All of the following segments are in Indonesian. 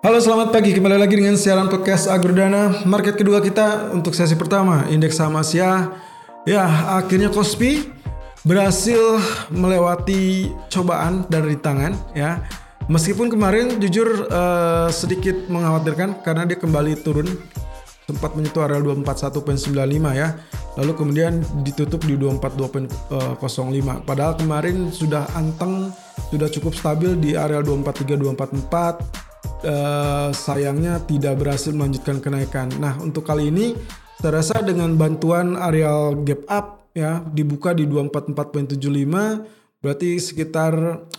Halo selamat pagi. Kembali lagi dengan siaran podcast Agrodana. Market kedua kita untuk sesi pertama Indeks saham Asia. Ya akhirnya Kospi berhasil melewati cobaan dan rintangan ya. Meskipun kemarin jujur uh, sedikit mengkhawatirkan karena dia kembali turun. Sempat menyentuh area 241.95 ya. Lalu kemudian ditutup di 242.05. Padahal kemarin sudah anteng, sudah cukup stabil di area 243 244 uh, sayangnya tidak berhasil melanjutkan kenaikan. Nah, untuk kali ini saya rasa dengan bantuan areal gap up ya dibuka di 244.75 berarti sekitar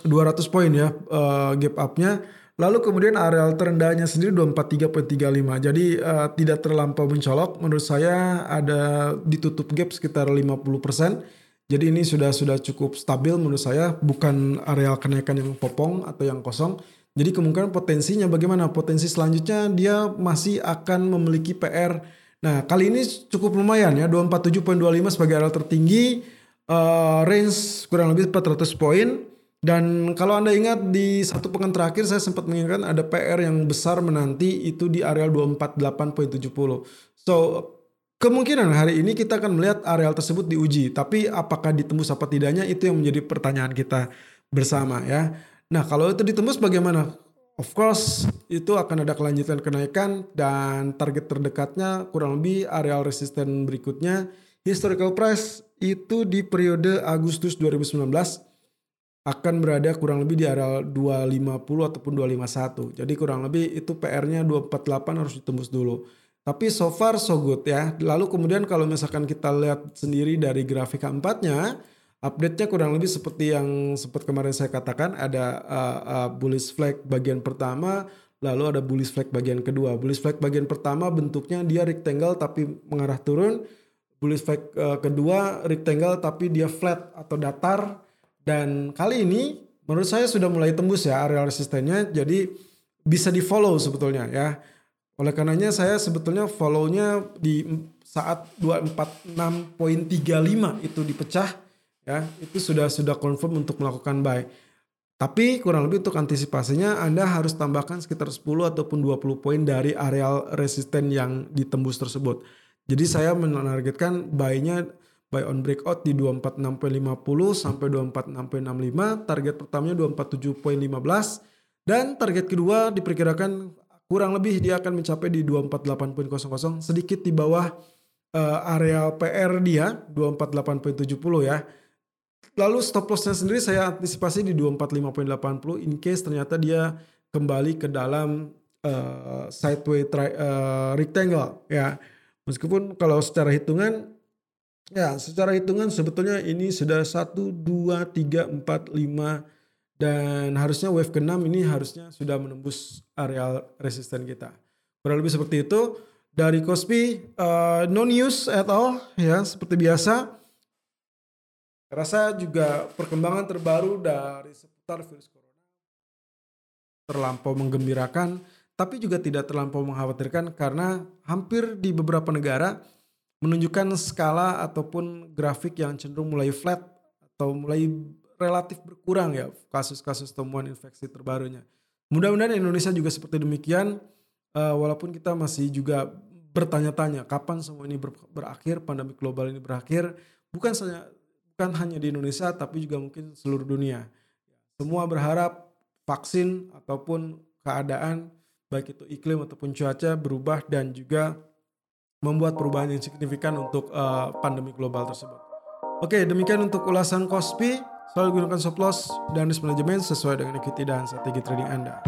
200 poin ya uh, gap upnya. Lalu kemudian areal terendahnya sendiri 243.35. Jadi uh, tidak terlampau mencolok. Menurut saya ada ditutup gap sekitar 50%. Jadi ini sudah sudah cukup stabil menurut saya, bukan areal kenaikan yang popong atau yang kosong. Jadi kemungkinan potensinya bagaimana? Potensi selanjutnya dia masih akan memiliki PR. Nah kali ini cukup lumayan ya 247.25 sebagai area tertinggi. Uh, range kurang lebih 400 poin. Dan kalau Anda ingat di satu pekan terakhir saya sempat mengingatkan ada PR yang besar menanti itu di area 248.70. So kemungkinan hari ini kita akan melihat areal tersebut diuji. Tapi apakah ditembus apa tidaknya itu yang menjadi pertanyaan kita bersama ya. Nah kalau itu ditembus bagaimana? Of course itu akan ada kelanjutan kenaikan dan target terdekatnya kurang lebih areal resisten berikutnya historical price itu di periode Agustus 2019 akan berada kurang lebih di area 250 ataupun 251. Jadi kurang lebih itu PR-nya 248 harus ditembus dulu. Tapi so far so good ya. Lalu kemudian kalau misalkan kita lihat sendiri dari grafik keempatnya, Update-nya kurang lebih seperti yang sempat kemarin saya katakan ada uh, uh, bullish flag bagian pertama, lalu ada bullish flag bagian kedua. Bullish flag bagian pertama bentuknya dia rectangle tapi mengarah turun. Bullish flag uh, kedua rectangle tapi dia flat atau datar. Dan kali ini menurut saya sudah mulai tembus ya area resistennya. Jadi bisa di follow sebetulnya ya. Oleh karenanya saya sebetulnya follow-nya di saat 246.35 itu dipecah ya itu sudah sudah confirm untuk melakukan buy. Tapi kurang lebih untuk antisipasinya Anda harus tambahkan sekitar 10 ataupun 20 poin dari areal resisten yang ditembus tersebut. Jadi saya menargetkan buy-nya buy on breakout di 246.50 sampai 246.65, target pertamanya 247.15 dan target kedua diperkirakan kurang lebih dia akan mencapai di 248.00 sedikit di bawah uh, area PR dia 248.70 ya. Lalu stop lossnya sendiri saya antisipasi di 245.80 in case ternyata dia kembali ke dalam uh, sideway tri, uh, rectangle ya. Meskipun kalau secara hitungan ya secara hitungan sebetulnya ini sudah 1 2 3 4 5 dan harusnya wave ke-6 ini harusnya sudah menembus area resisten kita. Kurang lebih seperti itu. Dari Kospi uh, no news at all ya seperti biasa rasa juga perkembangan terbaru dari seputar virus corona terlampau menggembirakan, tapi juga tidak terlampau mengkhawatirkan karena hampir di beberapa negara menunjukkan skala ataupun grafik yang cenderung mulai flat atau mulai relatif berkurang ya kasus-kasus temuan infeksi terbarunya. Mudah-mudahan Indonesia juga seperti demikian, uh, walaupun kita masih juga bertanya-tanya kapan semua ini ber berakhir, pandemi global ini berakhir, bukan saja bukan hanya di Indonesia tapi juga mungkin seluruh dunia. Semua berharap vaksin ataupun keadaan baik itu iklim ataupun cuaca berubah dan juga membuat perubahan yang signifikan untuk uh, pandemi global tersebut. Oke, demikian untuk ulasan Kospi. Selalu gunakan stop loss dan risk management sesuai dengan equity dan strategi trading Anda.